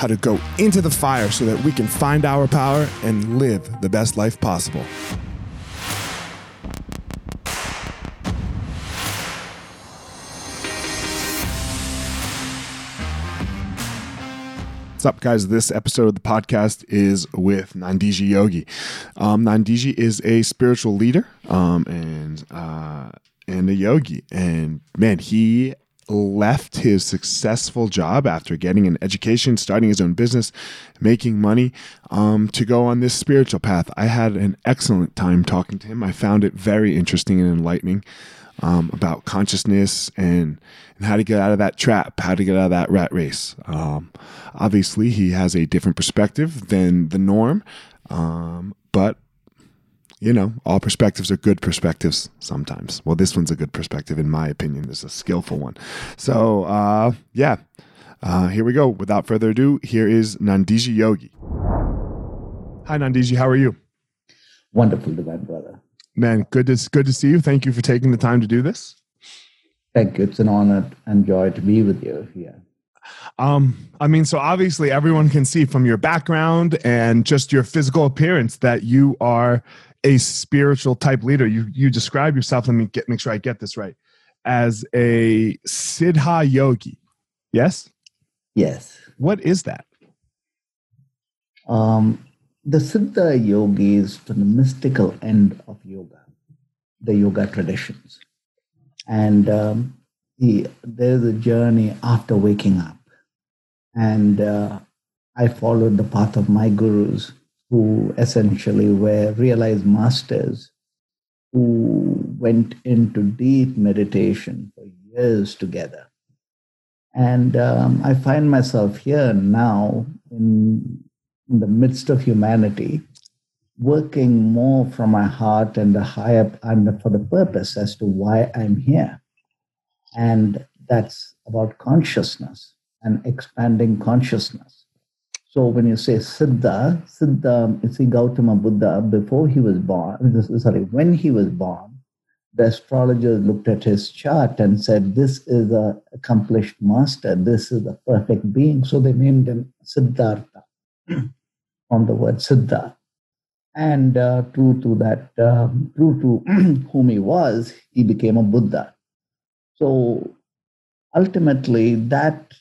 how to go into the fire so that we can find our power and live the best life possible. What's up, guys? This episode of the podcast is with Nandhiji Yogi. Um, Nandhiji is a spiritual leader um, and uh, and a yogi, and man, he left his successful job after getting an education, starting his own business, making money, um, to go on this spiritual path. I had an excellent time talking to him. I found it very interesting and enlightening um, about consciousness and and how to get out of that trap, how to get out of that rat race. Um, obviously, he has a different perspective than the norm, um, but you know, all perspectives are good perspectives sometimes. Well, this one's a good perspective, in my opinion. It's a skillful one. So, uh, yeah, uh, here we go. Without further ado, here is Nandhiji Yogi. Hi, Nandhiji. How are you? Wonderful, divine brother. Man, good to good to see you. Thank you for taking the time to do this. Thank you. It's an honor and joy to be with you here. Um, I mean, so obviously everyone can see from your background and just your physical appearance that you are a spiritual type leader. You you describe yourself. Let me get make sure I get this right as a siddha yogi. Yes. Yes. What is that? Um, the siddha yogi is to the mystical end of yoga, the yoga traditions, and um, the, there's a journey after waking up, and uh, I followed the path of my gurus who essentially were realized masters who went into deep meditation for years together. And um, I find myself here now in, in the midst of humanity, working more from my heart and the higher and for the purpose as to why I'm here. And that's about consciousness and expanding consciousness. So when you say Siddha, Siddha, you see Gautama Buddha, before he was born, sorry, when he was born, the astrologers looked at his chart and said, this is a accomplished master, this is a perfect being. So they named him Siddhartha from the word Siddha. And uh, true to that, um, true to whom he was, he became a Buddha. So ultimately, that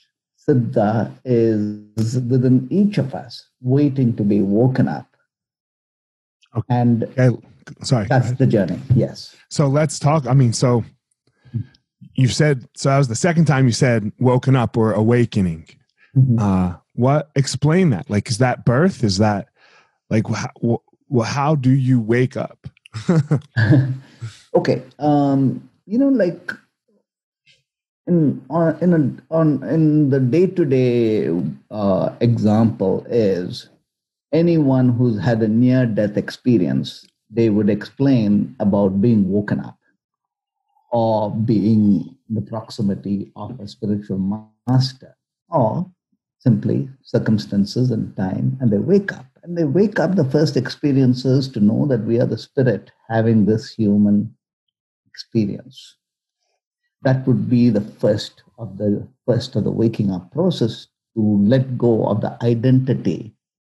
Siddha is within each of us, waiting to be woken up. Okay. And Okay, sorry. that's the journey. Yes. So let's talk. I mean, so you said so. That was the second time you said woken up or awakening. Mhm. Uh, what explain that? Like, is that birth? Is that like how, wh- how do you wake up? okay. Um, you know, like in on in a, on in the day to day example is anyone who's had a near death experience. They would explain about being woken up or being in the proximity of a spiritual master or simply circumstances and time and they wake up and they wake up the first experiences to know that we are the spirit having this human experience that would be the first of the first of the waking up process to let go of the identity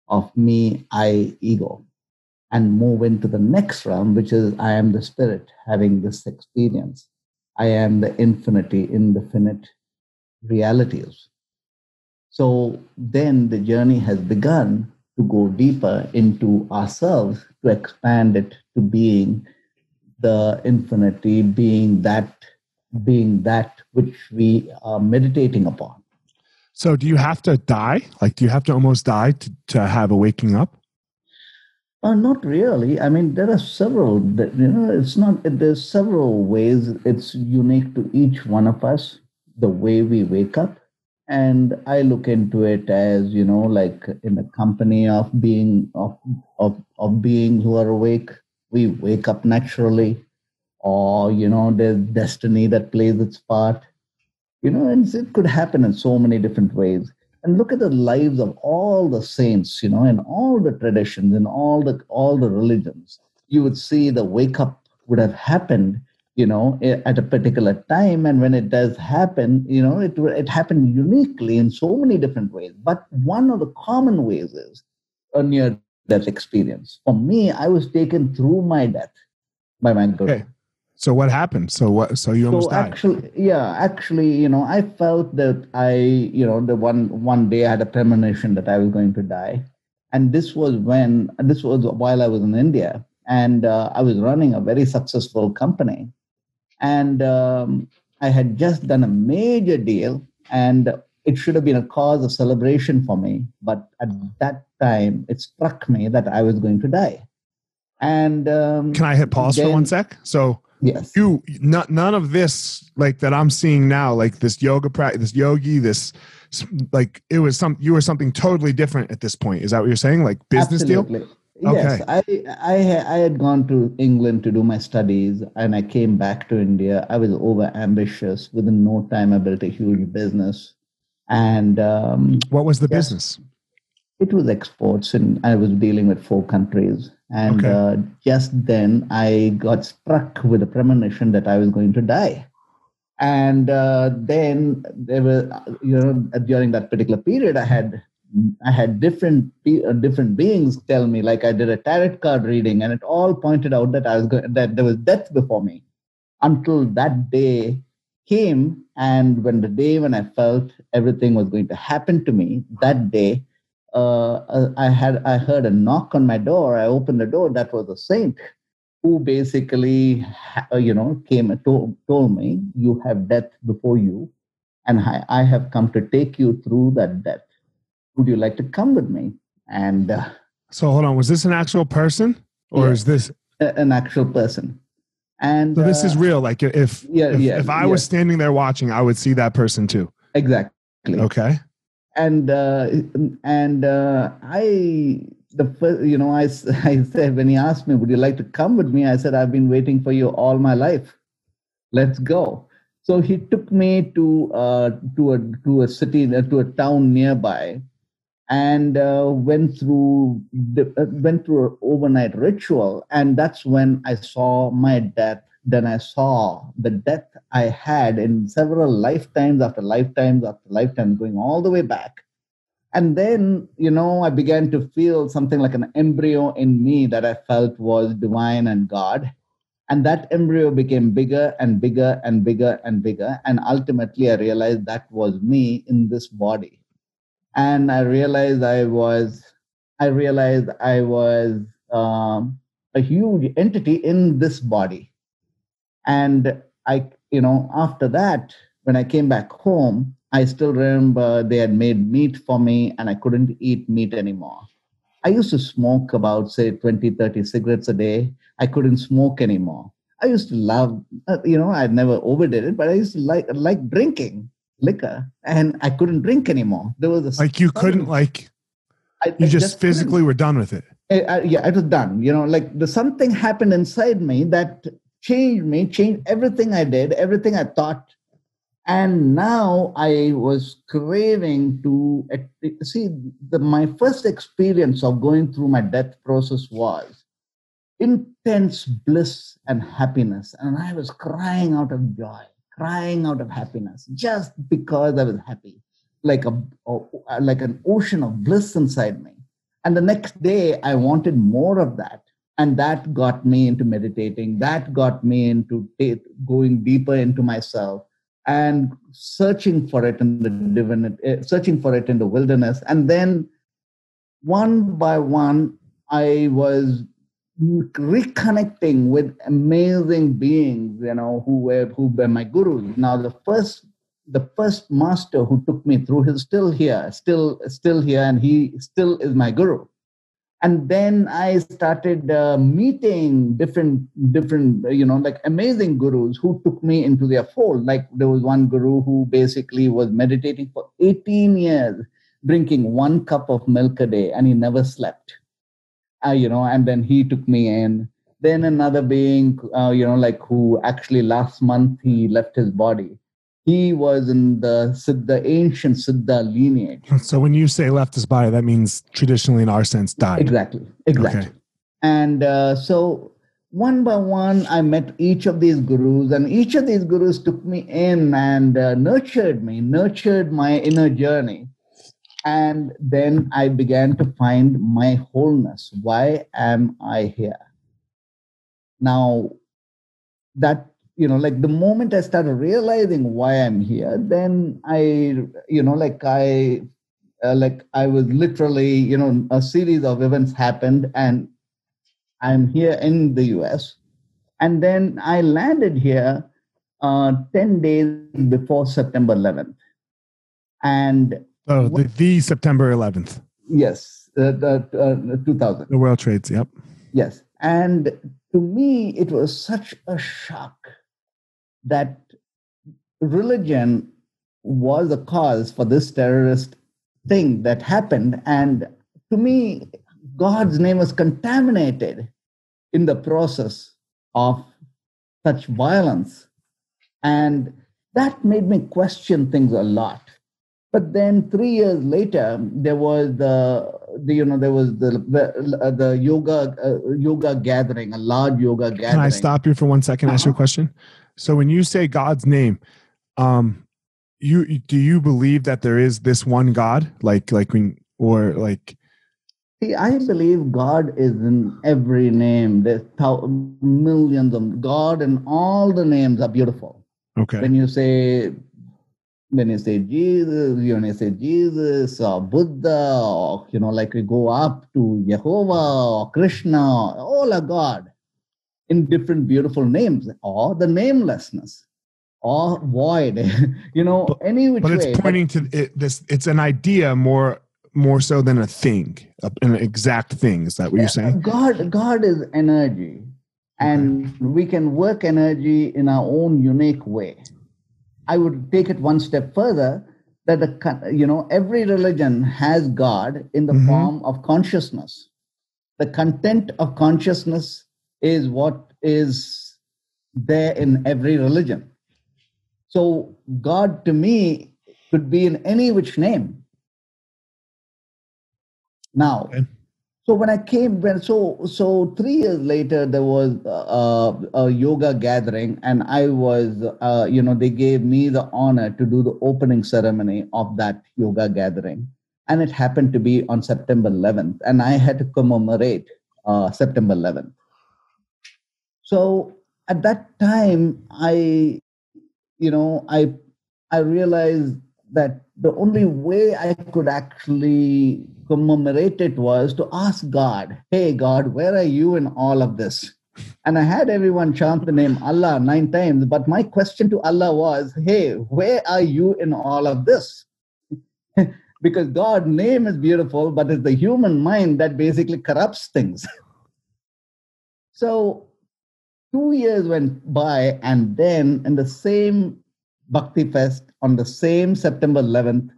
of me i ego and move into the next realm which is i am the spirit having this experience. I am the infinity indefinite realities. So then the journey has begun to go deeper into ourselves, to expand it to being the infinity, being that, being that which we are meditating upon. So, do you have to die? Like, do you have to almost die to, to have a waking up? Uh, not really. I mean, there are several. that- You know, it's not. There's several ways. It's unique to each one of us. The way we wake up, and I look into it as you know, like in the company of being of of of beings who are awake. We wake up naturally, or you know, there's destiny that plays its part. You know, and it could happen in so many different ways. And look at the lives of all the saints you know in all the traditions in all the all the religions. You would see the wake up would have happened you know at a particular time. And when it does happen you know it it happened uniquely in so many different ways. But one of the common ways is a near death experience. For me i was taken through my death by my guru Okay. So, what happened? So, what? So, you almost so died. actually yeah actually you know i felt that i you know the one one day i had a premonition that i was going to die and this was when this was while i was in india and uh, i was running a very successful company and um, i had just done a major deal and it should have been a cause of celebration for me but at that time it struck me that i was going to die and um, Can I hit pause for one sec? So, yes you not, none of this like that i'm seeing now like this yoga practice this yogi this like it was some you were something totally different at this point is that what you're saying like business deal Absolutely. Yes, I, I I had gone to England to do my studies, and I came back to India. I was over ambitious. Within no time, I built a huge business, and um, what was the Yes. business it was exports, and I was dealing with four countries. And Okay. uh, just then, I got struck with a premonition that I was going to die. And uh, then there were, you know, during that particular period, I had I had different uh, different beings tell me, like I did a tarot card reading, and it all pointed out that I was going, that there was death before me. Until that day came, and when the day when I felt everything was going to happen to me, that day, uh, uh, I had I heard a knock on my door. I opened the door. That was a saint who basically, uh, you know, came and told, told me, "You have death before you, and I, I have come to take you through that death. Would you like to come with me?" And uh, so hold on was this an actual person or Yeah. is this an actual person. And so this is uh, real like if Yeah, if, yeah, if i was standing there watching i would see that person too exactly. okay and uh, and uh, I the first, you know I I said when he asked me would you like to come with me? I said I've been waiting for you all my life. Let's go. So he took me to uh, to a to a city uh, to a town nearby. And uh, went through the, uh, went through an overnight ritual. And that's when I saw my death. Then I saw the death I had in several lifetimes after lifetimes after lifetimes, going all the way back. And then, you know, I began to feel something like an embryo in me that I felt was divine and God. And that embryo became bigger and bigger and bigger and bigger. And ultimately, I realized that was me in this body. And I realized I was, I realized I was um, a huge entity in this body. And I, you know, after that, when I came back home, I still remember they had made meat for me and I couldn't eat meat anymore. I used to smoke about, say, 20, 30 cigarettes a day. I couldn't smoke anymore. I used to love, uh, you know, I never overdid it, but I used to like like drinking liquor, and I couldn't drink anymore. There was a like you couldn't like I, you I just, just physically were done with it. I, I, yeah, it was done. You know, like the something happened inside me that changed me, changed everything I did, everything I thought, and now i was craving to see the, my first experience of going through my death process was intense bliss and happiness. And i was crying out of joy crying out of happiness just because i was happy like a like an ocean of bliss inside me. And the next day i wanted more of that and that got me into meditating that got me into going deeper into myself and searching for it in the divinity, eh, searching for it in the wilderness. And then one by one, I was reconnecting with amazing beings, you know, who were who were my gurus. Now the first the first master who took me through is still here, still still here, and he still is my guru and then i started uh, meeting different different you know like amazing gurus who took me into their fold. Like there was one guru who basically was meditating for 18 years drinking one cup of milk a day and he never slept. Uh, you know and then he took me in. Then another being uh, you know like who actually last month he left his body he was in the Siddha, ancient Siddha lineage. So when you say left his body, that means traditionally in our sense died. Exactly, exactly. Okay. And uh, so one by one, I met each of these gurus, and each of these gurus took me in and uh, nurtured me, nurtured my inner journey. And then I began to find my wholeness. Why am I here? Now, that you know like the moment i started realizing why i'm here then i you know like i uh, like i was literally you know a series of events happened and i'm here in the us and then i landed here uh, 10 days before september 11th and oh the, the september 11th yes uh, the uh, 2000 the world trades yep. Yes and to me it was such a shock that religion was a cause for this terrorist thing that happened. And to me, God's name was contaminated in the process of such violence. And that made me question things a lot. But then three years later, there was the, the you know there was the the, the yoga uh, yoga gathering, a large yoga gathering. Can I stop you for one second? Ask you a uh-huh. question. So when you say God's name, um, you do you believe that there is this one God, like like when or like? See, I believe God is in every name. There's thousands, millions of God, and all the names are beautiful. Okay. When you say when you say Jesus, when you say Jesus or Buddha, or you know, like we go up to Jehovah or Krishna, all are God in different beautiful names or the namelessness or void. You know but, any which but it's way. pointing but, to it, this it's an idea more more so than a thing an exact thing. Is that what you're saying? God god is energy and we can work energy in our own unique way. I would take it one step further that the you know every religion has god in the mm-hmm. form of consciousness. The content of consciousness is what is there in every religion. So God to me could be in any which name. Now, okay. so when I came, when so so three years later, there was a, a yoga gathering, and I was, uh, you know, they gave me the honor to do the opening ceremony of that yoga gathering, and it happened to be on September 11th, and I had to commemorate uh, September 11th. So at that time, I, you know, I, I realized that the only way I could actually commemorate it was to ask God, Hey, God, where are you in all of this? And I had everyone chant the name Allah nine times. But my question to Allah was, Hey, where are you in all of this? because God's name is beautiful, but it's the human mind that basically corrupts things. so two years went by, and then in the same Bhakti Fest on the same September 11th,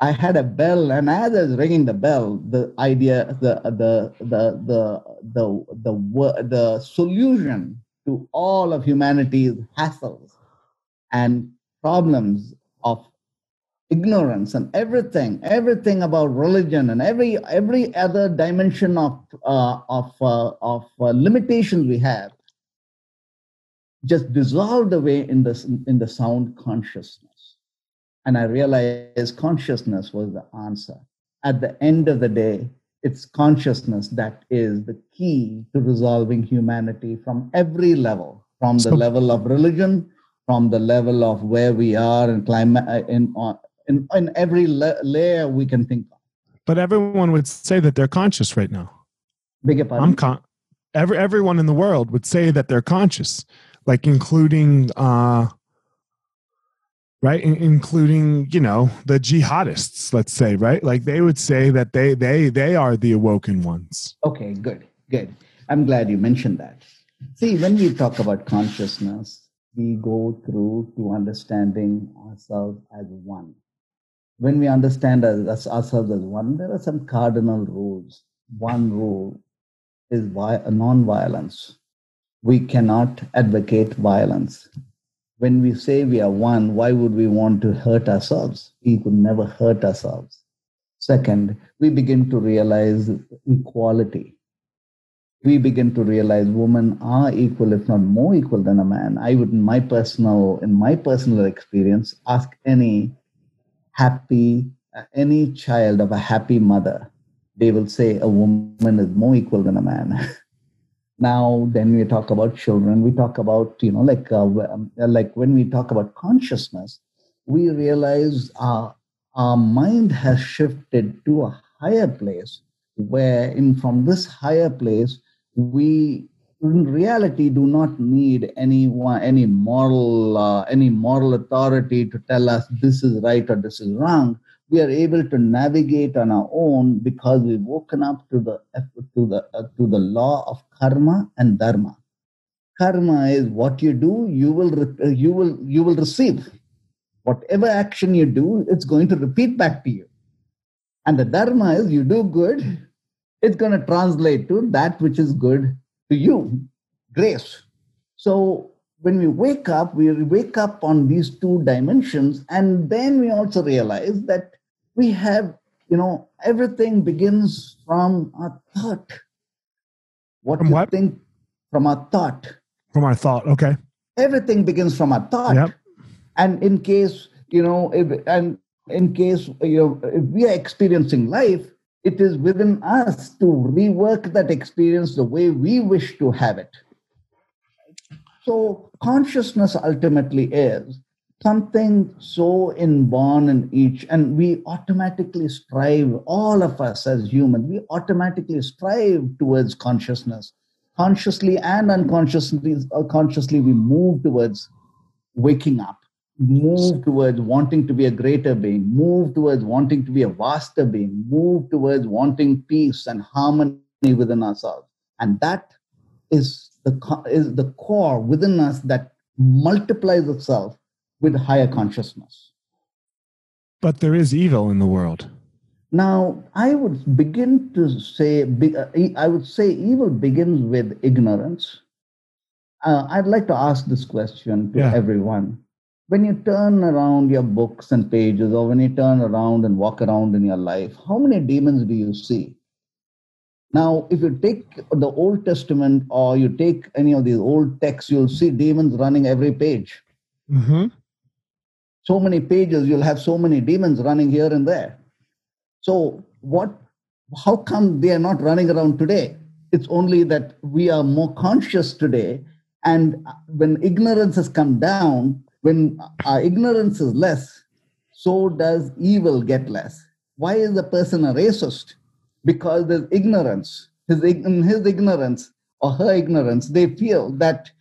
I had a bell, and as I was ringing the bell, the idea, the the the the the the, the solution to all of humanity's hassles and problems of ignorance and everything, everything about religion and every every other dimension of uh, of uh, of uh, limitations we have, just dissolved away in the in the sound consciousness and I realized consciousness was the answer. At the end of the day, it's consciousness that is the key to resolving humanity from every level, from the so, level of religion, from the level of where we are in climate, in, in, in every la- layer we can think of. But everyone would say that they're conscious right now. Pardon? I'm con- every, everyone in the world would say that they're conscious, like including uh, right in, including you know the jihadists let's say right? Like they would say that they they they are the awoken ones. Okay good good. I'm glad you mentioned that. See when we talk about consciousness we go through to understanding ourselves as one. When we understand us, ourselves as one there are some cardinal rules. One rule is non-violence we cannot advocate violence when we say we are one, why would we want to hurt ourselves? We could never hurt ourselves. Second, we begin to realize equality. We begin to realize women are equal, if not more equal than a man. I would, in my personal, in my personal experience, ask any happy, any child of a happy mother, they will say a woman is more equal than a man. now then we talk about children. We talk about you know like uh, um, like when we talk about consciousness we realize our our mind has shifted to a higher place where in from this higher place we in reality do not need any any moral uh, any moral authority to tell us this is right or this is wrong we are able to navigate on our own because we've woken up to the to the uh, to the law of karma and dharma. Karma is what you do you will uh, you will you will receive. Whatever action you do it's going to repeat back to you. And the dharma is you do good it's going to translate to that which is good to you. Grace. So when we wake up, we wake up on these two dimensions, and then we also realize that we have, you know, everything begins from our thought. What from you what? think from our thought. From our thought, okay. Everything begins from our thought. Yep. And in case, you know, if, and in case you know, if we are experiencing life, it is within us to rework that experience the way we wish to have it. So consciousness ultimately is something so inborn in each, and we automatically strive, all of us as humans, we automatically strive towards consciousness. Consciously and unconsciously, uh, consciously, we move towards waking up, move towards wanting to be a greater being, move towards wanting to be a vaster being, move towards wanting peace and harmony within ourselves. And that is the, is the core within us that multiplies itself with higher consciousness. But there is evil in the world. Now, I would begin to say, uh, I would say evil begins with ignorance. Uh, I'd like to ask this question to yeah. everyone. When you turn around your books and pages, or when you turn around and walk around in your life, how many demons do you see? Now, if you take the Old Testament or you take any of these old texts, you'll see demons running every page. Mm-hmm. So many pages, you'll have so many demons running here and there. So, what? How come they are not running around today? It's only that we are more conscious today, And when ignorance has come down, when our ignorance is less, so does evil get less. Why is the person a racist? Because there's ignorance. His, in his ignorance or her ignorance, they feel that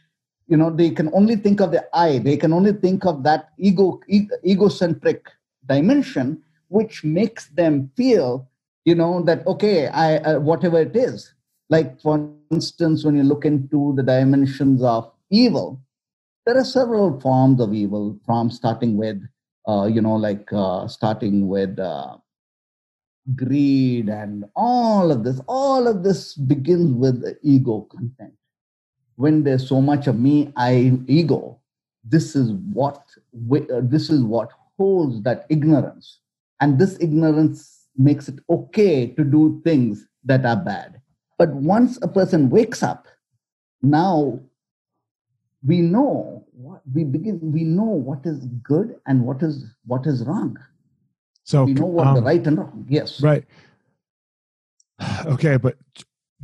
you know they can only think of the I. They can only think of that ego, e- egocentric dimension, which makes them feel you know that okay, I uh, whatever it is. Like for instance, when you look into the dimensions of evil, there are several forms of evil. From starting with uh, you know, like uh, starting with uh, greed and all of this, all of this begins with ego content. When there's so much of me, I ego, this is what uh, this is what holds that ignorance, and this ignorance makes it okay to do things that are bad. But once a person wakes up, now we know what we begin we know what is good and what is what is wrong. So we know what um, the right and wrong yes. right. Okay but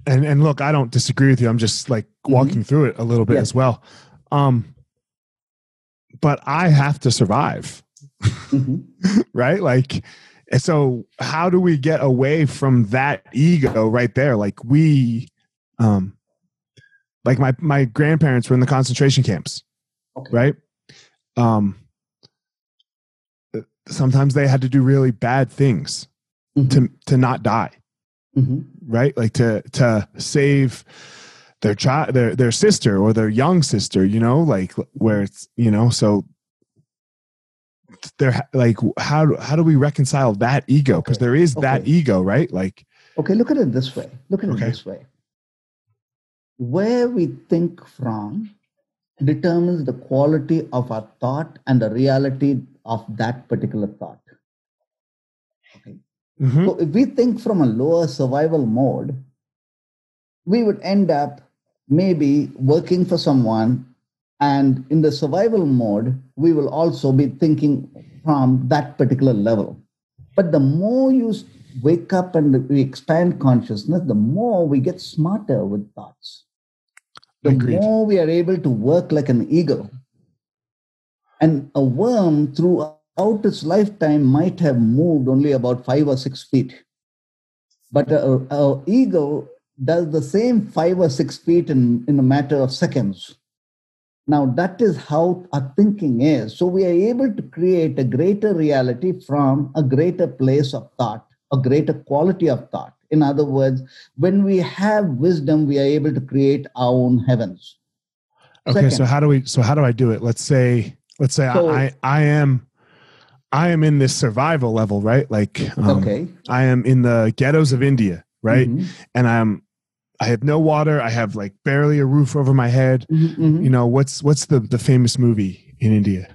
and and look i don't disagree with you i'm just like mm-hmm. walking mm-hmm. through it a little bit yes. as well um but i have to survive mm-hmm. right like so how do we get away from that ego right there like we um like my my grandparents were in the concentration camps okay. right um sometimes they had to do really bad things mm-hmm. to to not die mm-hmm. right like to to save their child their their sister or their young sister you know like where it's you know so they're like how how do we reconcile that ego because okay. there is okay. that ego right like okay look at it this way look at okay. it this way where we think from determines the quality of our thought and the reality of that particular thought. Mm-hmm. So if we think from a lower survival mode, we would end up maybe working for someone and in the survival mode we will also be thinking from that particular level but the more you wake up and we expand consciousness the more we get smarter with thoughts the Agreed. more we are able to work like an eagle. And a worm, throughout its lifetime, might have moved only about five or six feet. But uh, uh, an eagle does the same five or six feet in, in a matter of seconds. Now, that is how our thinking is. So, we are able to create a greater reality from a greater place of thought, a greater quality of thought. In other words, when we have wisdom, we are able to create our own heavens. Okay, Second, so how do we? So how do I do it? Let's say, let's say so, I I am. I am in this survival level, right? Like, um, okay, I am in the ghettos of India, right? Mm-hmm. And I'm, I have no water. I have like barely a roof over my head. Mm-hmm, mm-hmm. You know what's what's the the famous movie in India?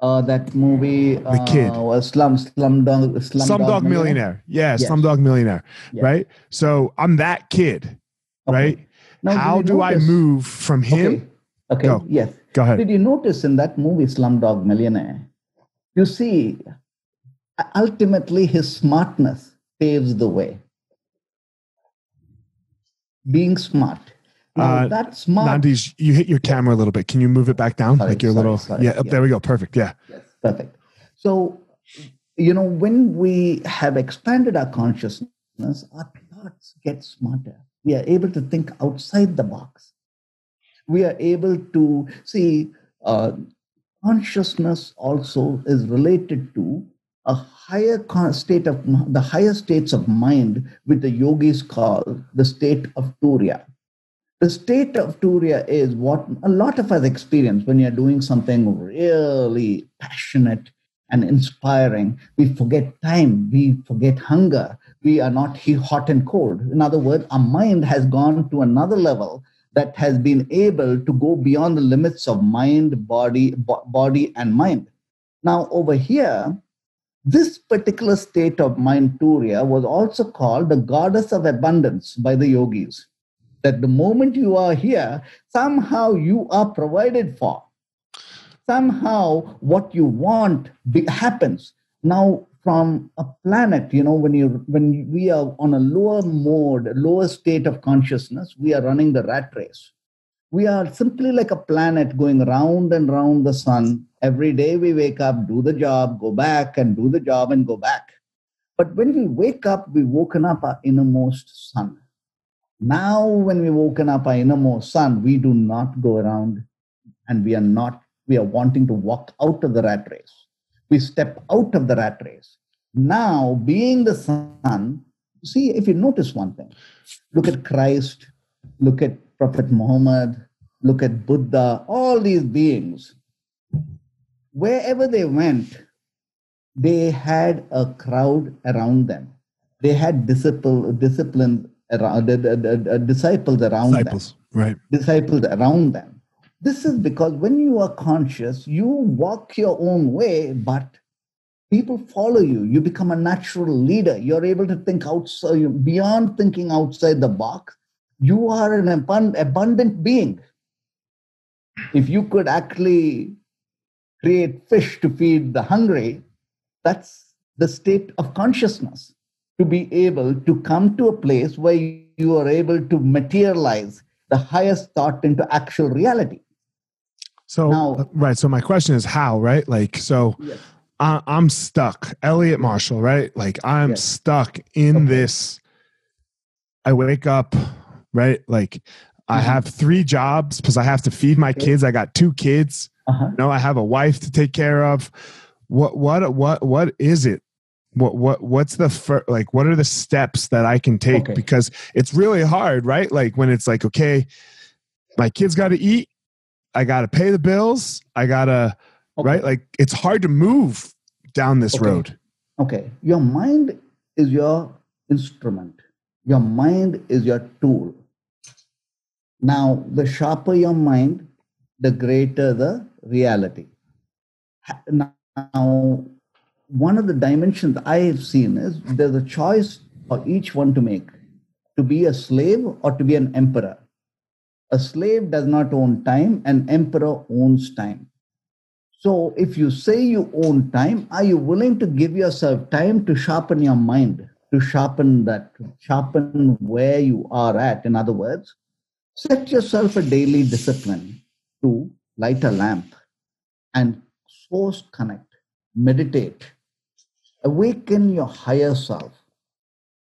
uh, that movie the uh, kid was slum slumdog slum dog millionaire, millionaire. yeah yes. slumdog millionaire yes. right so i'm that kid okay. right now, how do notice? i move from him okay, okay. Go. yes go ahead did you notice in that movie slumdog millionaire you see ultimately his smartness paves the way being smart uh, that's smart. Nandish, you hit your camera a little bit. Can you move it back down? Sorry, like your sorry, little, sorry, yeah, yeah, there we go. Perfect. Yeah. Yes, perfect. So, you know, when we have expanded our consciousness, our thoughts get smarter. We are able to think outside the box. We are able to see uh, consciousness also is related to a higher state of the higher states of mind, which the yogis call the state of turiya the state of turiya is what a lot of us experience when you're doing something really passionate and inspiring. We forget time, we forget hunger, we are not hot and cold. In other words, our mind has gone to another level that has been able to go beyond the limits of mind, body, bo- body, and mind. Now, over here, this particular state of mind, Turiya, was also called the goddess of abundance by the yogis that the moment you are here, somehow you are provided for. Somehow what you want happens. Now, from a planet, you know, when you when we are on a lower mode, lower state of consciousness, we are running the rat race. We are simply like a planet going round and round the sun. Every day we wake up, do the job, go back and do the job and go back. But when we wake up, we've woken up our innermost sun. Now, when we woken up our innermost sun, we do not go around and we are not, we are wanting to walk out of the rat race. We step out of the rat race. Now, being the sun, see, if you notice one thing, look at Christ, look at Prophet Muhammad, look at Buddha, all these beings. Wherever they went, they had a crowd around them. They had disciple, discipline around, uh, uh, disciples around disciples, them. Right. Disciples around them. This is because when you are conscious, you walk your own way, but people follow you. You become a natural leader. You're able to think outside, beyond thinking outside the box. You are an abundant being. If you could actually create fish to feed the hungry, that's the state of consciousness to be able to come to a place where you are able to materialize the highest thought into actual reality. So, uh, right. So, my question is how, right? Like, so yes. I, am stuck. Elliot Marshall, right? Like, I'm yes. stuck in okay. this. I wake up, right? Like, mm-hmm. I have three jobs because I have to feed my okay. kids. I got two kids. Uh-huh. You know, I have a wife to take care of. What, what, what, what is it what what what's the fir- like what are the steps that i can take okay. because it's really hard right like when it's like okay my kids got to eat i got to pay the bills. I got to okay. right? Like it's hard to move down this okay. road. Okay. Your mind is your instrument. Your mind is your tool. Now the sharper your mind the greater the reality. Now one of the dimensions I have seen is there's a choice for each one to make to be a slave or to be an emperor. A slave does not own time, an emperor owns time. So, if you say you own time, are you willing to give yourself time to sharpen your mind, to sharpen that, sharpen where you are at? In other words, set yourself a daily discipline to light a lamp and source connect, meditate, awaken your higher self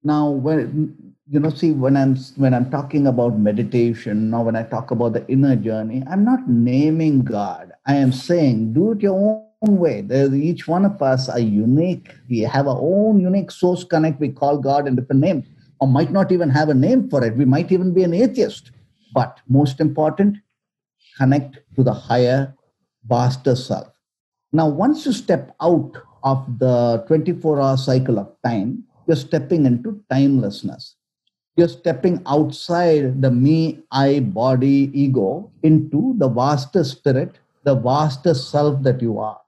now when you know see when i'm when i'm talking about meditation now when i talk about the inner journey i'm not naming god. I am saying do it your own way. There's, each one of us are unique. We have our own unique source connect. We call god in different names. Or might not even have a name for it. We might even be an atheist. But most important connect to the higher vaster self. Now once you step out of the 24 hour cycle of time, you're stepping into timelessness. You're stepping outside the me, I, body, ego into the vaster spirit, the vaster self that you are.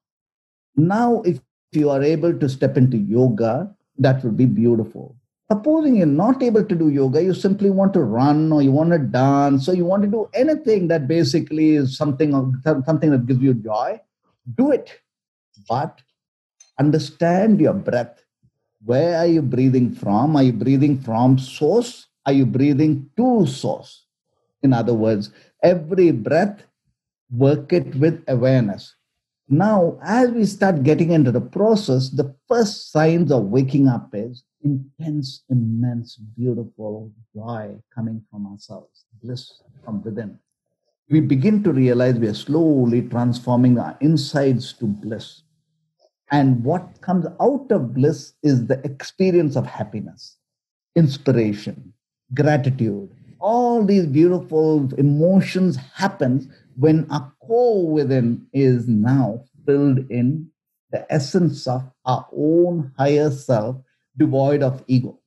Now, if you are able to step into yoga, that would be beautiful. Supposing you're not able to do yoga, you simply want to run or you want to dance or you want to do anything that basically is something, something that gives you joy, do it. But understand your breath. Where are you breathing from? Are you breathing from source? Are you breathing to source? In other words, every breath, work it with awareness. Now, as we start getting into the process, the first signs of waking up is intense, immense, beautiful joy coming from ourselves, bliss from within. We begin to realize we are slowly transforming our insides to bliss. And what comes out of bliss is the experience of happiness, inspiration, gratitude. All these beautiful emotions happen when our core within is now filled in the essence of our own higher self, devoid of ego.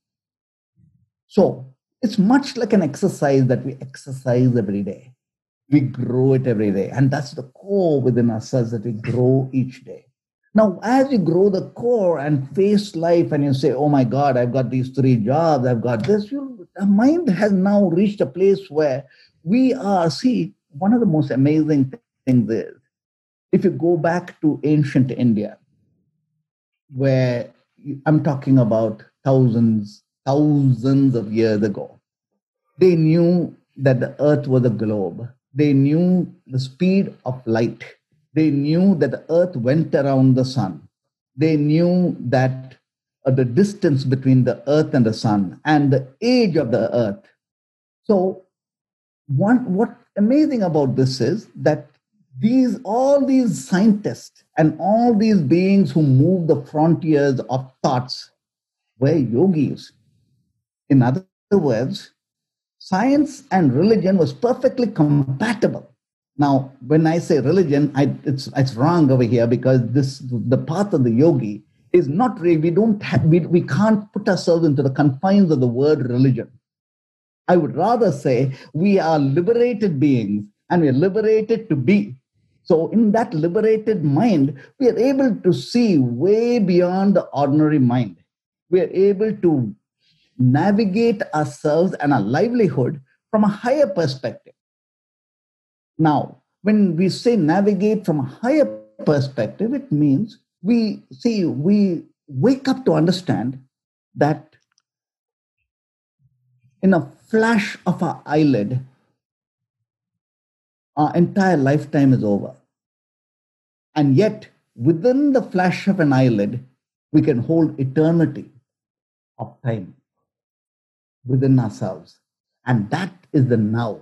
So it's much like an exercise that we exercise every day. We grow it every day. And that's the core within ourselves that we grow each day. Now, as you grow the core and face life, and you say, "Oh my God, I've got these three jobs, I've got this," you, the mind has now reached a place where we are. See, one of the most amazing things is if you go back to ancient India, where I'm talking about thousands, thousands of years ago, they knew that the Earth was a globe. they knew the speed of light. They knew that the earth went around the sun. They knew that uh, the distance between the earth and the sun and the age of the earth. So, one, what amazing about this is that these all these scientists and all these beings who move the frontiers of thoughts were yogis. In other words, science and religion was perfectly compatible. Now, when I say religion, I, it's, it's wrong over here because this the path of the yogi is not really, we don't have, we, we can't put ourselves into the confines of the word religion. I would rather say we are liberated beings and we are liberated to be. So, in that liberated mind, we are able to see way beyond the ordinary mind. We are able to navigate ourselves and our livelihood from a higher perspective. Now, when we say navigate from a higher perspective, it means we see, we wake up to understand that in a flash of our eyelid, our entire lifetime is over. And yet, within the flash of an eyelid, we can hold eternity of time within ourselves. And that is the now.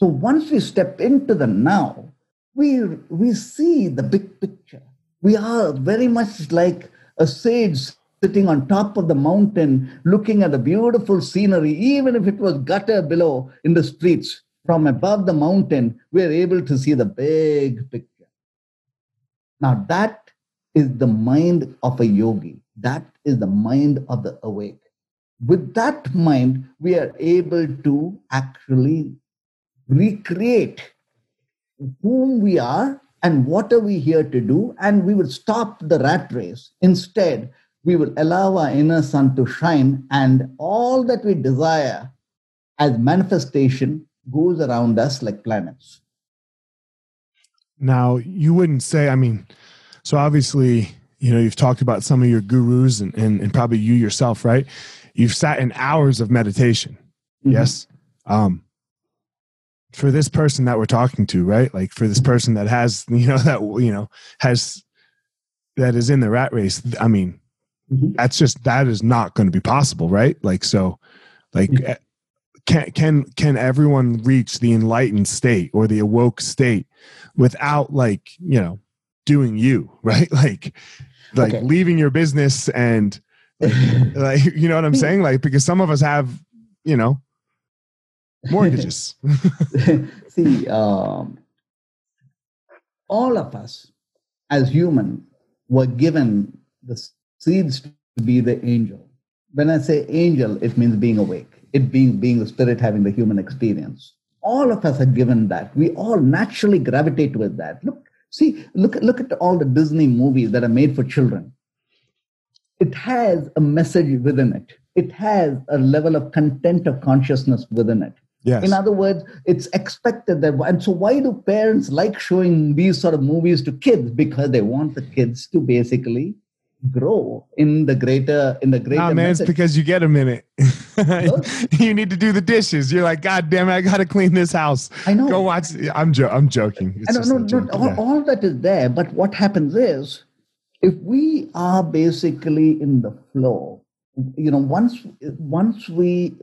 So once we step into the now, we, we see the big picture. We are very much like a sage sitting on top of the mountain, looking at the beautiful scenery, even if it was gutter below in the streets. From above the mountain, we're able to see the big picture. Now, that is the mind of a yogi. That is the mind of the awake with that mind, we are able to actually recreate whom we are and what are we here to do, and we will stop the rat race. Instead, we will allow our inner sun to shine, and all that we desire as manifestation goes around us like planets. Now, you wouldn't say, I mean, so obviously, you know, you've talked about some of your gurus and, and, and probably you yourself, right? you've sat in hours of meditation. Mm-hmm. Yes. Um, for this person that we're talking to, right? Like for this person that has, you know, that, you know, has, that is in the rat race. I mean, mm-hmm. that's just, that is not going to be possible, right? Like, so, like, mm-hmm. can, can, can everyone reach the enlightened state or the awoke state without like, you know, doing you, right? Like, like okay. leaving your business and, like you know what i'm saying like because some of us have you know mortgages. See um, all of us as human were given the seeds to be the angel. When i say angel it means being awake. It being being the spirit having the human experience. All of us are given that. We all naturally gravitate with that. Look see look look at all the disney movies that are made for children. It has a message within it. It has a level of content of consciousness within it. Yes. In other words, it's expected that, and so why do parents like showing these sort of movies to kids? Because they want the kids to basically grow in the greater in the greater. Nah, man, message. it's because you get a minute. you need to do the dishes. You're like, God damn it, I gotta clean this house. I know. Go watch. I'm jo- I'm joking. It's I know. All, all that is there, but what happens is if we are basically in the flow you know once once we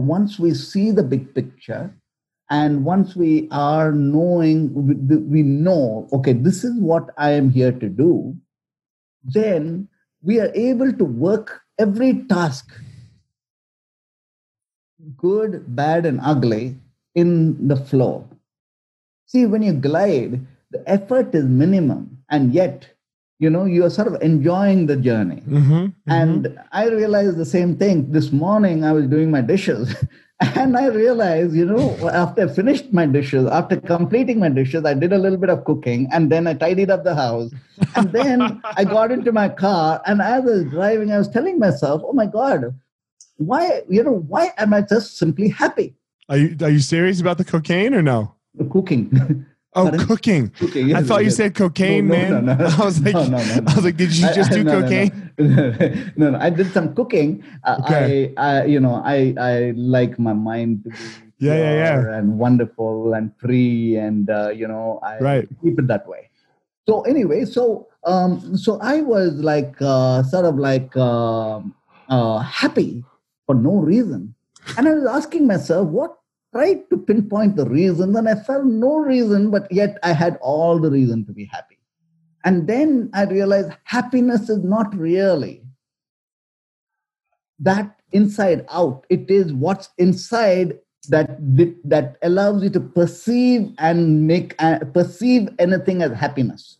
once we see the big picture and once we are knowing we know okay this is what i am here to do then we are able to work every task good bad and ugly in the flow. See when you glide the effort is minimum and yet you know you are sort of enjoying the journey. Mm-hmm, mm-hmm. and i realized the same thing. This morning i was doing my dishes. And i realized you know after i finished my dishes after completing my dishes i did a little bit of cooking and then i tidied up the house. And then i got into my car and as i was driving i was telling myself oh my god why you know why am i just simply happy? Are you are you serious about the cocaine or no? The cooking Oh, cooking. cooking yes, I thought yes. you said cocaine, no, man. No, I was like, I was like, did you just I, do cocaine? No, no, I did some cooking. Uh, okay. I, I, you know, I, I like my mind to be yeah, yeah, yeah, and wonderful and free, and uh, you know, I right. keep it that way. So anyway, so um, so I was like uh, sort of like uh, uh, happy for no reason, and I was asking myself, what tried to pinpoint the reason, and I felt no reason, but yet I had all the reason to be happy. And then I realized happiness is not really that inside out. It is what's inside that that allows you to perceive and make uh, perceive anything as happiness.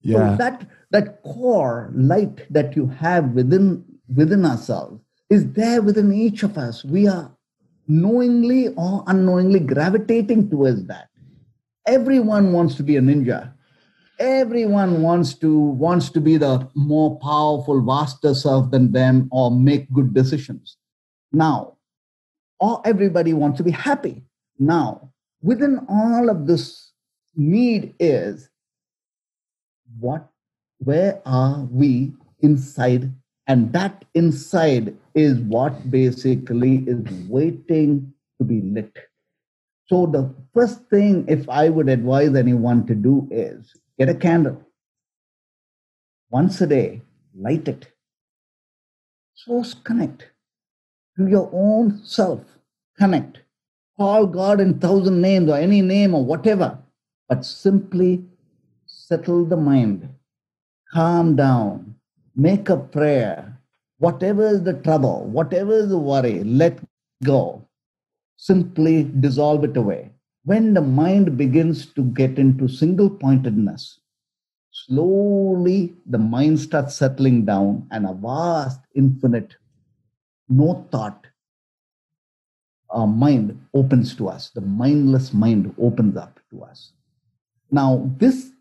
Yeah. So that that core light that you have within within ourselves is there within each of us. We are knowingly or unknowingly gravitating towards that. Everyone wants to be a ninja. Everyone wants to wants to be the more powerful vaster self than them or make good decisions. Now or everybody wants to be happy. Now within all of this need is what where are we inside? And that inside is what basically is waiting to be lit so the first thing if i would advise anyone to do is Get a candle. Once a day, light it. Source connect to your own self. Connect. Call God in thousand names or any name or whatever, but simply settle the mind. Calm down. Make a prayer. Whatever is the trouble, whatever is the worry, let go. Simply dissolve it away when the mind begins to get into single pointedness, slowly the mind starts settling down and a vast, infinite, no thought uh, mind opens to us. The mindless mind opens up to us. Now, this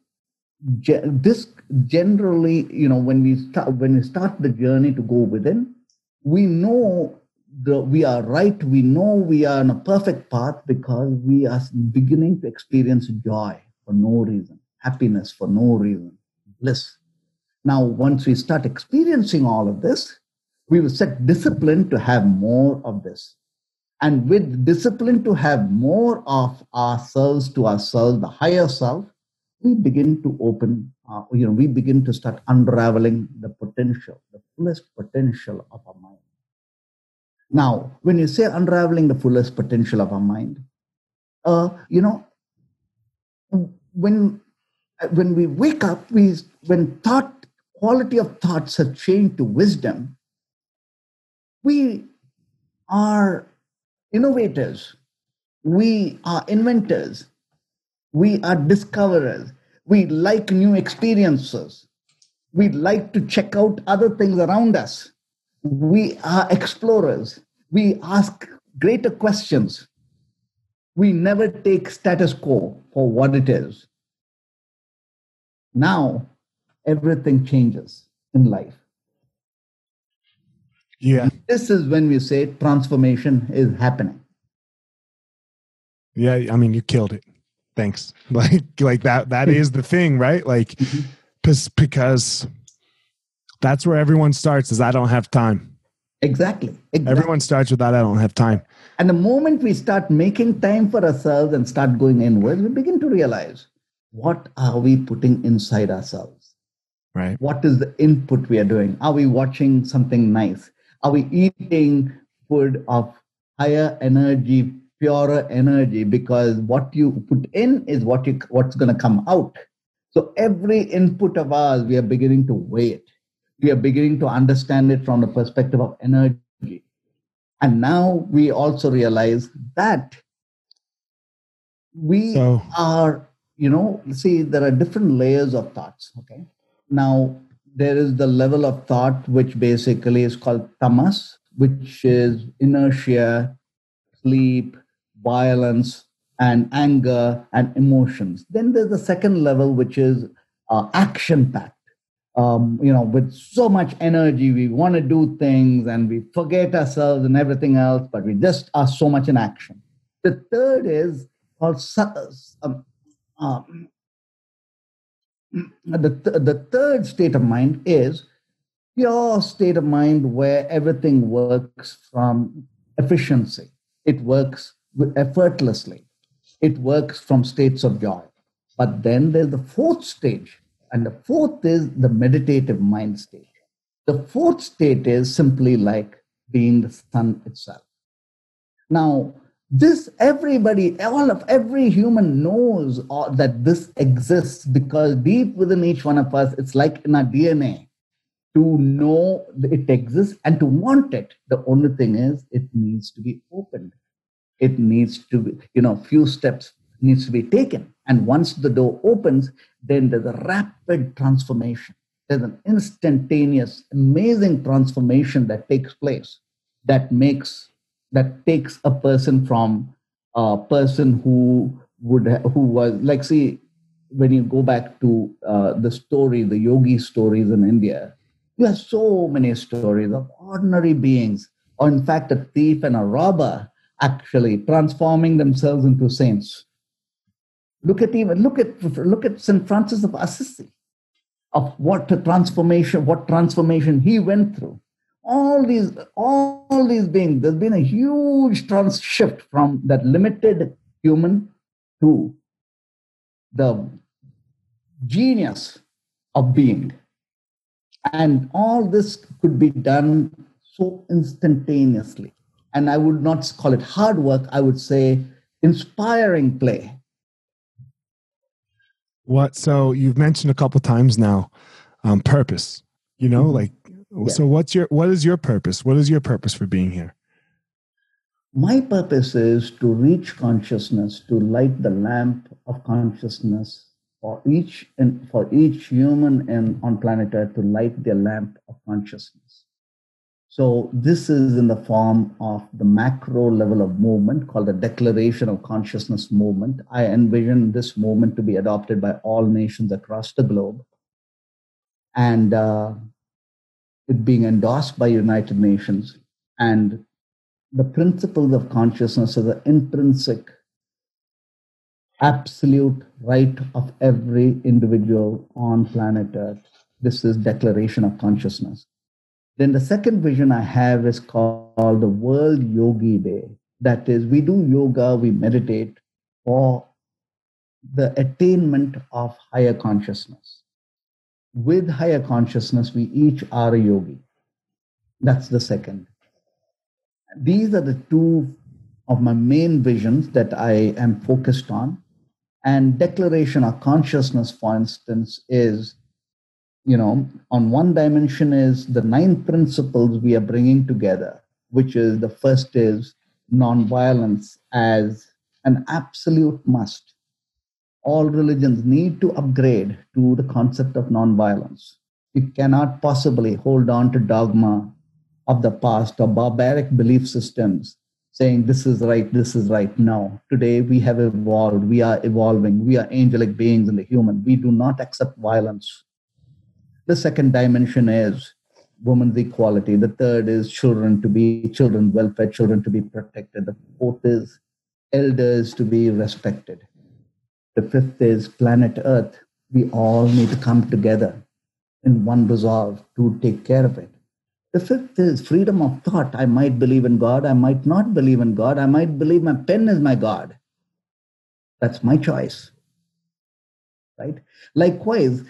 this generally, you know, when we start when we start the journey to go within, we know the, we are right, we know we are on a perfect path because we are beginning to experience joy for no reason, happiness for no reason, bliss. Now, once we start experiencing all of this, we will set discipline to have more of this. And with discipline to have more of ourselves to ourselves, the higher self, we begin to open, uh, you know, we begin to start unraveling the potential, the fullest potential of our mind. Now, when you say unraveling the fullest potential of our mind, uh, you know, when when we wake up, we when thought quality of thoughts have changed to wisdom, we are innovators, we are inventors, we are discoverers, we like new experiences, we like to check out other things around us we are explorers. We ask greater questions. We never take status quo for what it is. Now, everything changes in life. Yeah. This is when we say transformation is happening. Yeah, I mean, you killed it. Thanks. Like, like that. That is the thing, right? Like, mm-hmm. because that's where everyone starts is I don't have time. Exactly. exactly. Everyone starts with that. I don't have time. And the moment we start making time for ourselves and start going inwards, we begin to realize what are we putting inside ourselves? Right. What is the input we are doing? Are we watching something nice? Are we eating food of higher energy, purer energy? Because what you put in is what you what's going to come out. So every input of ours, we are beginning to weigh it we are beginning to understand it from the perspective of energy. And now we also realize that we so. are, you know, see, there are different layers of thoughts. Okay. Now, there is the level of thought which basically is called tamas, which is inertia, sleep, violence, and anger and emotions. Then there's the second level, which is uh, action packed um, you know, with so much energy, we want to do things and we forget ourselves and everything else, but we just are so much in action. The third is called um, um, the, th- the third state of mind is pure state of mind where everything works from efficiency. it works effortlessly, it works from states of joy. But then there's the fourth stage, and the fourth is the meditative mind state. The fourth state is simply like being the sun itself. Now, this everybody, all of every human knows uh, that this exists because deep within each one of us, it's like in our DNA to know it exists and to want it. The only thing is it needs to be opened. It needs to be, you know, few steps needs to be taken. And once the door opens, then there's a rapid transformation. There's an instantaneous, amazing transformation that takes place that makes that takes a person from a person who would who was like see when you go back to uh, the story the yogi stories in india you have so many stories of ordinary beings or in fact a thief and a robber actually transforming themselves into saints. Look at even look at look at st francis of assisi of what transformation what transformation he went through. All these all these beings there's been a huge trans shift from that limited human to the genius of being. And all this could be done so instantaneously and i would not call it hard work i would say inspiring play what so you've mentioned a couple times now um, purpose you know mm-hmm. like yeah. So what's your what is your purpose? What is your purpose for being here? My purpose is to reach consciousness, to light the lamp of consciousness for each and for each human and on planet Earth to light their lamp of consciousness. So this is in the form of the macro level of movement called the Declaration of Consciousness movement. I envision this movement to be adopted by all nations across the globe. And uh, it being endorsed by United Nations, and the principles of consciousness are the intrinsic, absolute right of every individual on planet Earth. This is Declaration of Consciousness. Then the second vision I have is called the World Yogi Day. That is, we do yoga, we meditate for the attainment of higher consciousness with higher consciousness, we each are a yogi. That's the second. These are the two of my main visions that I am focused on. And declaration of consciousness, for instance, is, you know, on one dimension is the nine principles we are bringing together, which is the first is nonviolence as an absolute must all religions need to upgrade to the concept of nonviolence. We cannot possibly hold on to dogma of the past or barbaric belief systems saying this is right, this is right. No. Today we have evolved, we are evolving, we are angelic beings in the human. We do not accept violence. The second dimension is women's equality. The third is children to be children welfare, children to be protected. The fourth is elders to be respected. The fifth is planet Earth. We all need to come together in one resolve to take care of it. The fifth is freedom of thought. I might believe in God, I might not believe in God, I might believe my pen is my God. That's my choice. Right? Likewise,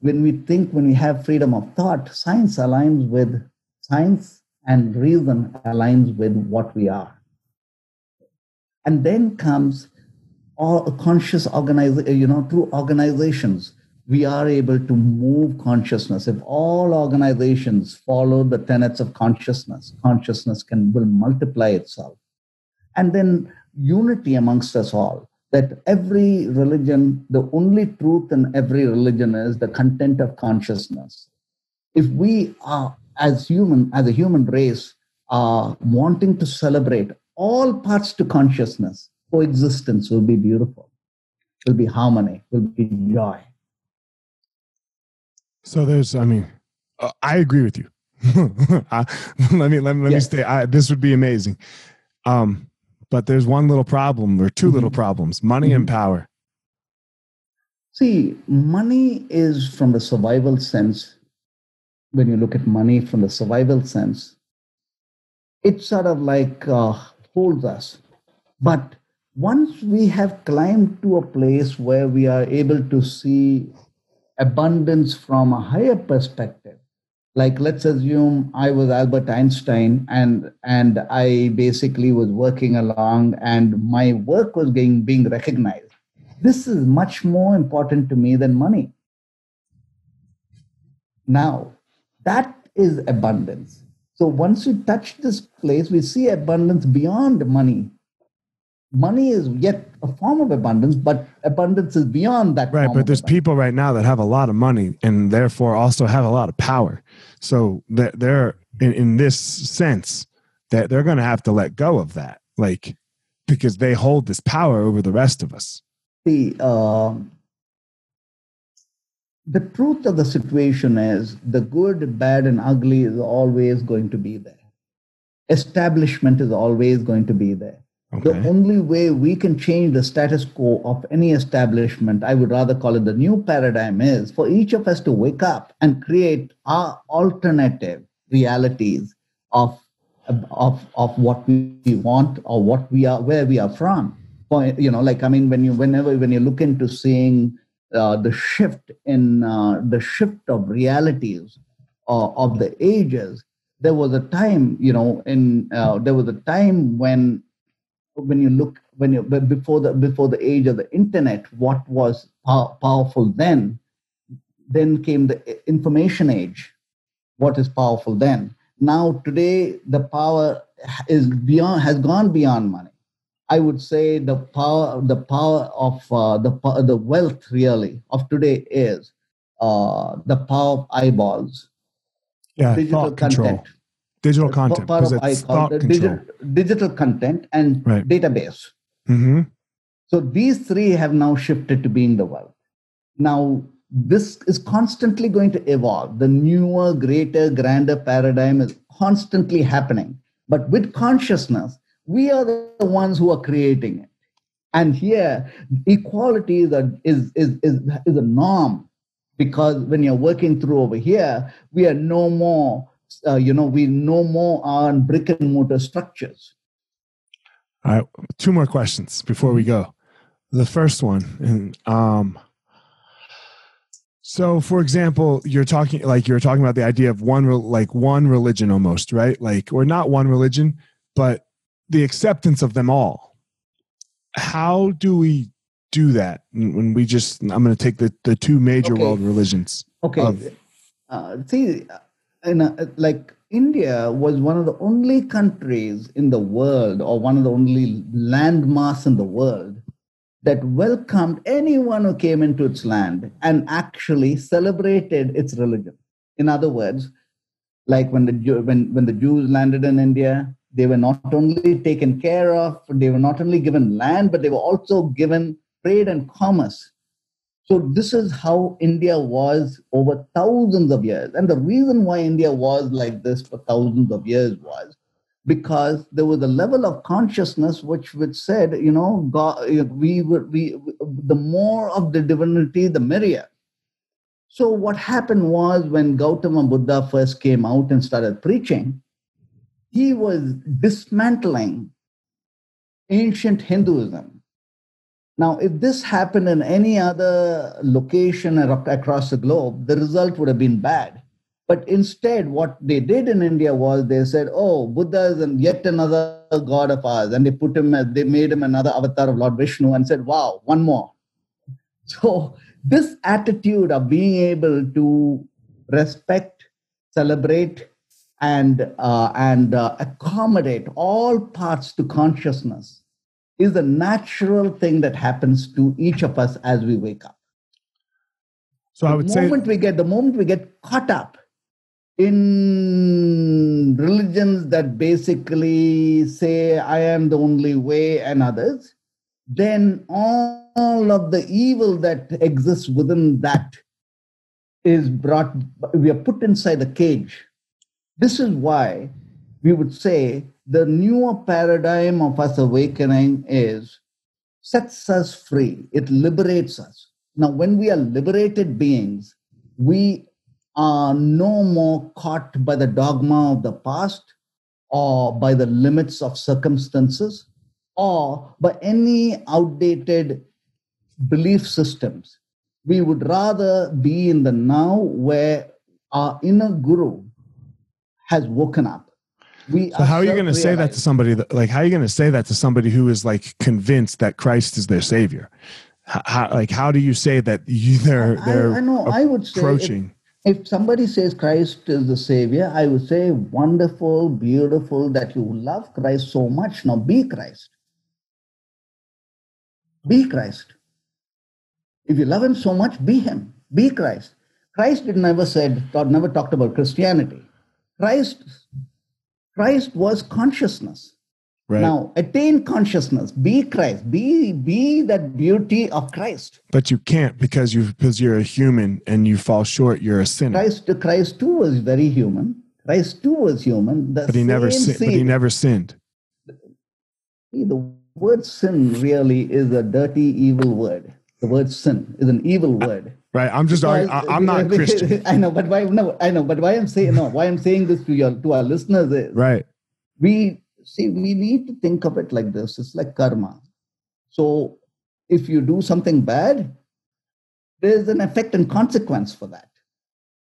when we think, when we have freedom of thought, science aligns with science and reason aligns with what we are. And then comes all conscious organization, uh, you know, through organizations, we are able to move consciousness. If all organizations follow the tenets of consciousness, consciousness can will multiply itself. And then unity amongst us all. That every religion, the only truth in every religion is the content of consciousness. If we are, as human, as a human race, are wanting to celebrate all parts to consciousness, coexistence will be beautiful, will be harmony, will be joy. So there's, I mean, uh, I agree with you. I, let me let me let yes. me stay. I, this would be amazing. Um, but there's one little problem or 2 mm-hmm. little problems: money mm-hmm. and power. See, money is from the survival sense. When you look at money from the survival sense, it's sort of like uh, holds us. But once we have climbed to a place where we are able to see abundance from a higher perspective, like let's assume I was Albert Einstein and and I basically was working along and my work was being being recognized. This is much more important to me than money. Now, that is abundance. So once we touch this place, we see abundance beyond money. Money is yet a form of abundance, but abundance is beyond that. Right, but there's people right now that have a lot of money and therefore also have a lot of power. So they're, they're in, in this sense that they're going to have to let go of that, like because they hold this power over the rest of us. The uh, the truth of the situation is the good, bad, and ugly is always going to be there. Establishment is always going to be there. Okay. The only way we can change the status quo of any establishment, I would rather call it the new paradigm, is for each of us to wake up and create our alternative realities of, of, of what we want or what we are, where we are from. For, you know, like I mean, when you whenever when you look into seeing uh, the shift in uh, the shift of realities uh, of the ages there was a time you know in uh, there was a time when when you look when you before the before the age of the internet what was pow- powerful then then came the information age what is powerful then now today the power is beyond has gone beyond money I would say the power, the power of uh, the the wealth really of today is uh, the power of eyeballs. Yeah, digital content. Control. Digital content. Of it's thought digital, digital content and right. database. Mm-hmm. So these three have now shifted to being the world Now this is constantly going to evolve. The newer, greater, grander paradigm is constantly happening. But with consciousness, we are the ones who are creating it. And here, equality is a, is, is, is, is a norm because when you're working through over here, we are no more, uh, you know, we no more on brick and mortar structures. All right, two more questions before we go. The first one, and um, so for example, you're talking like you're talking about the idea of one like one religion almost, right? Like or not one religion, but the acceptance of them all. How do we do that when we just? I'm going to take the the two major okay. world religions. Okay. Of, uh, see, in a, uh, like India was one of the only countries in the world, or one of the only landmass in the world, that welcomed anyone who came into its land and actually celebrated its religion. In other words, like when the when when the Jews landed in India, they were not only taken care of, they were not only given land, but they were also given trade and commerce. So this is how India was over thousands of years. And the reason why India was like this for thousands of years was because there was a level of consciousness which which said, you know, God, we were we the more of the divinity, the merrier. So what happened was when Gautama Buddha first came out and started preaching, he was dismantling ancient Hinduism. Now, if this happened in any other location across the globe, the result would have been bad. But instead, what they did in India was they said, "Oh, Buddha is yet another god of ours," and they put him, they made him another avatar of Lord Vishnu, and said, "Wow, one more." So this attitude of being able to respect, celebrate, and uh, and uh, accommodate all parts to consciousness is a natural thing that happens to each of us as we wake up. So the I would the moment say we get the moment we get caught up in religions that basically say I am the only way and others, then all of the evil that exists within that is brought we are put inside a cage this is why we would say the newer paradigm of us awakening is sets us free, it liberates us. Now, when we are liberated beings, we are no more caught by the dogma of the past or by the limits of circumstances or by any outdated belief systems. We would rather be in the now where our inner guru has woken up. We so how are you going to say that to somebody that, like how are you going to say that to somebody who is like convinced that Christ is their savior? How, like how do you say that you they're they're I, I know I would say approaching if somebody says Christ is the Savior, I would say, wonderful, beautiful that you love Christ so much. Now be Christ. Be Christ. If you love Him so much, be Him. Be Christ. Christ did never said, or never talked about Christianity. Christ, Christ was consciousness. Right. Now attain consciousness. Be Christ. Be be that beauty of Christ. But you can't because you because you're a human and you fall short. You're a sinner. Christ Christ too was very human. Christ too was human. The but he never sin, but he never sinned. See, the word sin really is a dirty, evil word. The word sin is an evil word. Right. I'm just. Because, I, am not Christian. I know, but why? No, I know, but why I'm saying no. Why I'm saying this to your to our listeners is right. We see, we need to think of it like this it's like karma. So if you do something bad, there's an effect and consequence for that.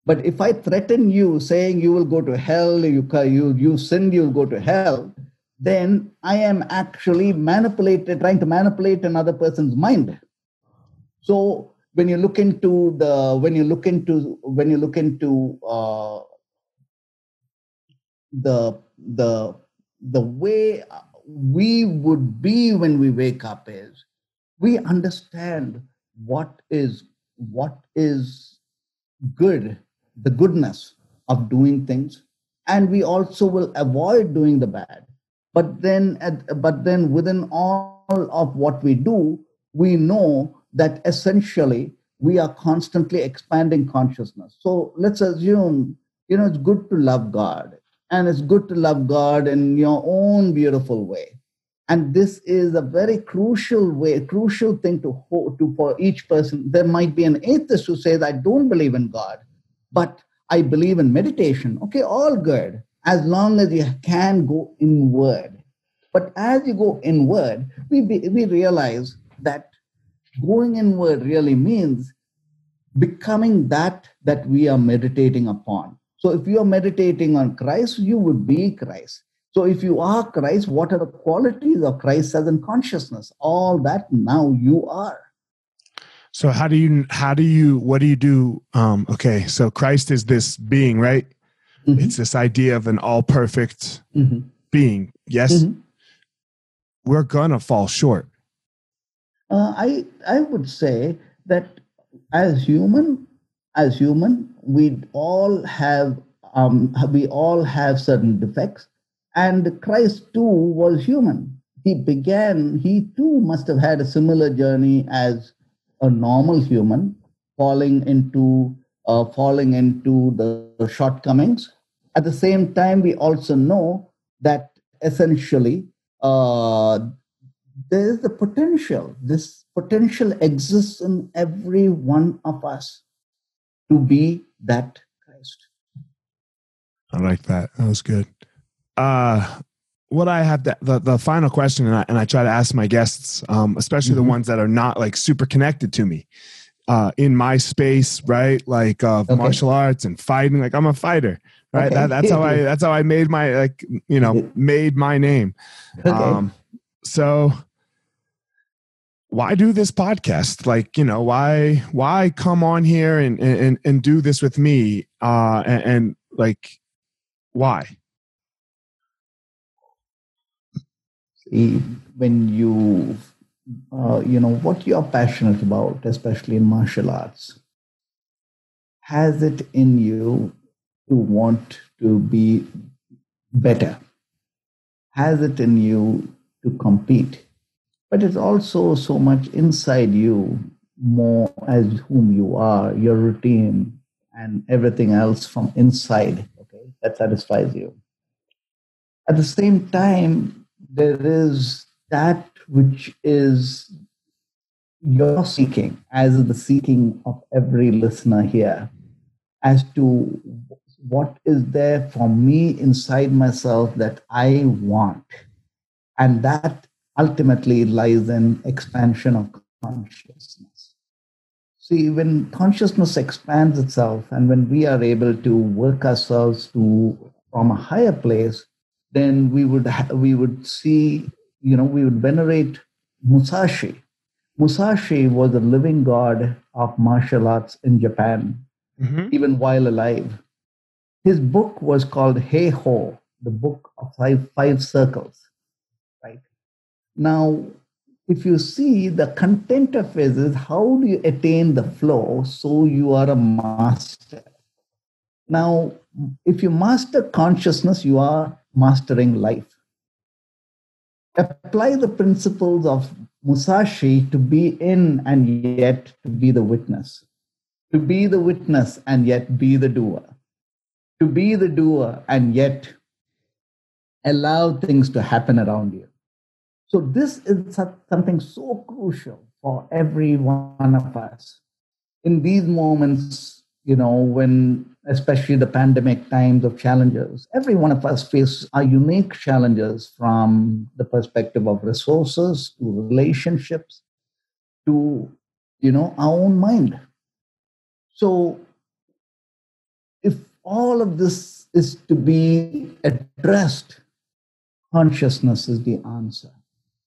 But if I threaten you saying you will go to hell, you, you, you sinned, you'll go to hell, then I am actually manipulated, trying to manipulate another person's mind. So when you look into the when you look into when you look into uh, the the the way we would be when we wake up is we understand what is what is good the goodness of doing things and we also will avoid doing the bad. But then at, but then within all of what we do we know that essentially we are constantly expanding consciousness so let's assume you know it's good to love god and it's good to love God in your own beautiful way. And this is a very crucial way, crucial thing to, to for each person. There might be an atheist who says, I don't believe in God, but I believe in meditation. Okay, all good, as long as you can go inward. But as you go inward, we, we realize that going inward really means becoming that that we are meditating upon so if you are meditating on Christ, you would be Christ. So if you are Christ, what are the qualities of Christ as in consciousness? All that now you are. So how do you how do you what do you do? Um, okay, so Christ is this being, right? Mm-hmm. It's this idea of an all perfect mm-hmm. being. Yes, mm-hmm. we're gonna fall short. Uh, I I would say that as human, as human, we all have um, we all have certain defects, and Christ too was human. He began. He too must have had a similar journey as a normal human, falling into uh, falling into the shortcomings. At the same time, we also know that essentially uh, there is the potential. This potential exists in every one of us to be that Christ. I like that. That was good. Uh, what I have to, the, the final question, and I, and I try to ask my guests, um, especially mm-hmm. the ones that are not like super connected to me, uh, in my space, right? Like uh, okay. martial arts and fighting. Like I'm a fighter, right? Okay. That, that's how I that's how I made my like you know made my name. Okay. Um, so why do this podcast? Like you know why why come on here and and and do this with me? Uh and, and like why? See when you uh, you know what you're passionate about especially in martial arts has it in you to want to be better? Has it in you to compete but it's also so much inside you more as whom you are your routine and everything else from inside okay that satisfies you at the same time there is that which is your seeking as the seeking of every listener here as to what is there for me inside myself that I want. And that ultimately lies in expansion of consciousness. See, when consciousness expands itself and when we are able to work ourselves to from a higher place, then we would ha- we would see, you know, we would venerate Musashi. Musashi was a living god of martial arts in Japan, mm-hmm. even while alive. His book was called Heiho, the book of five, five circles. Now, if you see the content of is how do you attain the flow so you are a master. Now, if you master consciousness, you are mastering life. Apply the principles of Musashi to be in and yet to be the witness, to be the witness and yet be the doer, to be the doer and yet allow things to happen around you. So, this is something so crucial for every one of us. In these moments, you know, when especially the pandemic times of challenges. Every one of us faces our unique challenges from the perspective of resources to relationships to, you know, our own mind. So if all of this is to be addressed, consciousness is the answer.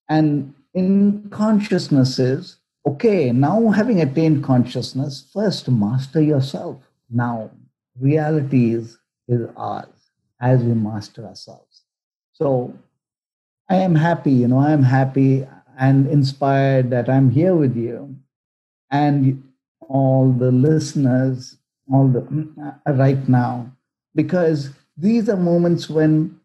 And in consciousness is, okay, now having attained consciousness, first master yourself. Now reality is, is ours as we master ourselves. So I am happy, you know, I am happy and inspired that I'm here with you and all the listeners, all the uh, right now, because these are moments when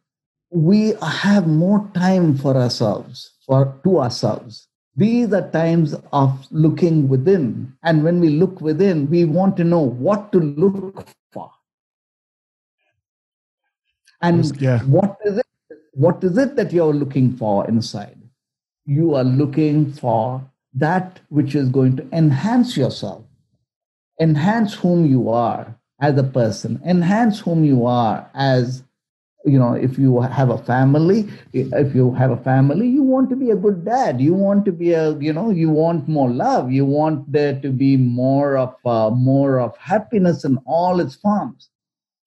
we have more time for ourselves, for to ourselves. These are times of looking within. And when we look within, we want to know what to look for. and yeah. what is it what is it that you're looking for inside you are looking for that which is going to enhance yourself enhance whom you are as a person enhance whom you are as you know if you have a family if you have a family you want to be a good dad you want to be a you know you want more love you want there to be more of uh, more of happiness in all its forms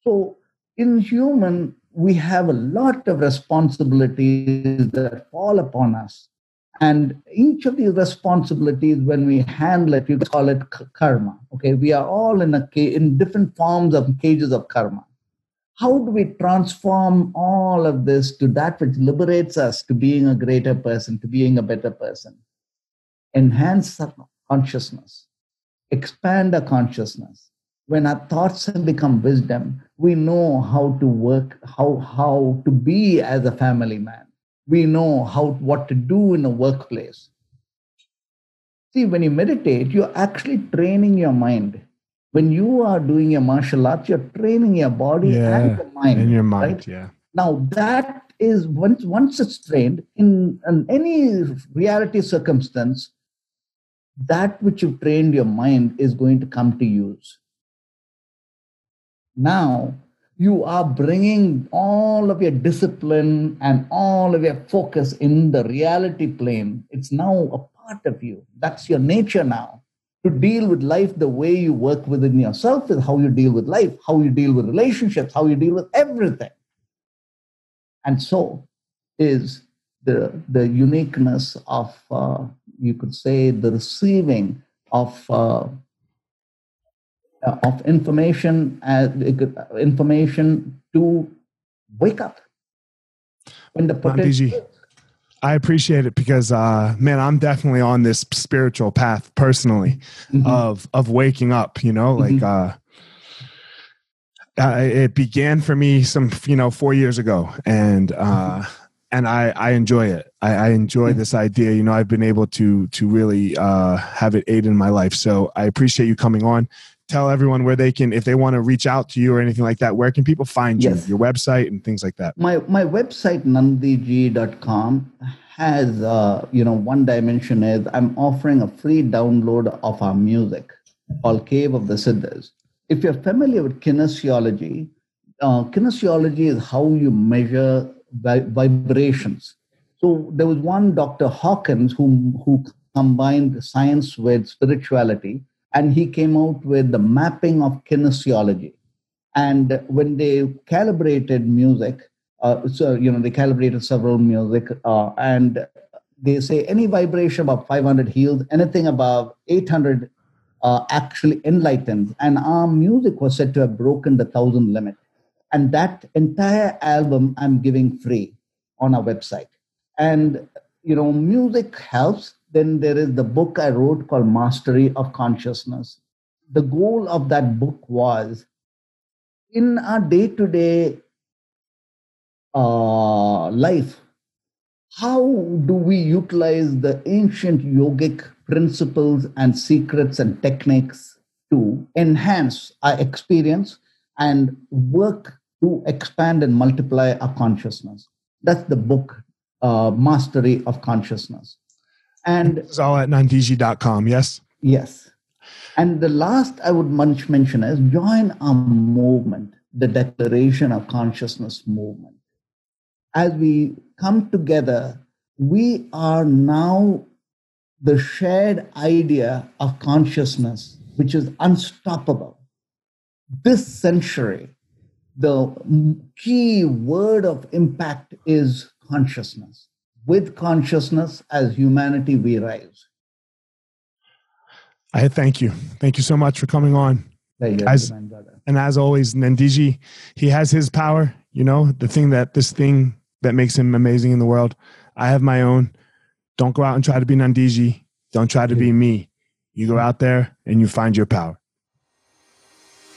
so in human we have a lot of responsibilities that fall upon us. And each of these responsibilities, when we handle it, you call it karma. Okay, we are all in a in different forms of cages of karma. How do we transform all of this to that which liberates us to being a greater person, to being a better person? Enhance our consciousness, expand our consciousness, when our thoughts have become wisdom, we know how to work, how, how to be as a family man. We know how what to do in a workplace. See, when you meditate, you're actually training your mind. When you are doing a martial arts, you're training your body yeah, and your mind. And your mind, right? yeah. Now that is once once it's trained in, in any reality circumstance, that which you've trained your mind is going to come to use now you are bringing all of your discipline and all of your focus in the reality plane. It's now a part of you. That's your nature now. To deal with life the way you work within yourself is how you deal with life, how you deal with relationships, how you deal with everything. And so is the, the uniqueness of, uh, you could say, the receiving of uh, uh, of information uh, information to wake up when the potential I appreciate it because, uh, man, I'm definitely on this spiritual path personally mm-hmm. of of waking up. You know, like mm-hmm. uh, uh, it began for me some, you know, four years ago, and uh, mm-hmm. and I I enjoy it. I, I enjoy mm-hmm. this idea. You know, I've been able to to really uh, have it aid in my life. So I appreciate you coming on tell everyone where they can if they want to reach out to you or anything like that where can people find you your website and things like that my my website nandhiji.com has uh, you know one dimension is i'm offering a free download of our music called cave of the siddhas if you're familiar with kinesiology uh, kinesiology is how you measure vi- vibrations. So there was one Dr. Hawkins who, who combined science with spirituality, and he came out with the mapping of kinesiology. And when they calibrated music, uh, so you know they calibrated several music, uh, and they say any vibration above 500 heals, anything above 800 uh, actually enlightened. And our music was said to have broken the thousand limit. And that entire album I'm giving free on our website. And you know, music helps. Then there is the book I wrote called Mastery of Consciousness. The goal of that book was in our day-to-day uh, life, how do we utilize the ancient yogic principles and secrets and techniques to enhance our experience and work to expand and multiply our consciousness? That's the book, uh, Mastery of Consciousness. And it's all at nandhiji.com, yes? Yes. And the last I would mention is join our movement, the Declaration of Consciousness movement. As we come together, we are now the shared idea of consciousness, which is unstoppable. This century, the key word of impact is consciousness. With consciousness, as humanity, we rise. I thank you. Thank you so much for coming on. As, and as always, Nandhiji, he has his power, you know, the thing that this thing that makes him amazing in the world. I have my own. Don't go out and try to be Nandhiji. Don't try to be me. You go out there and you find your power.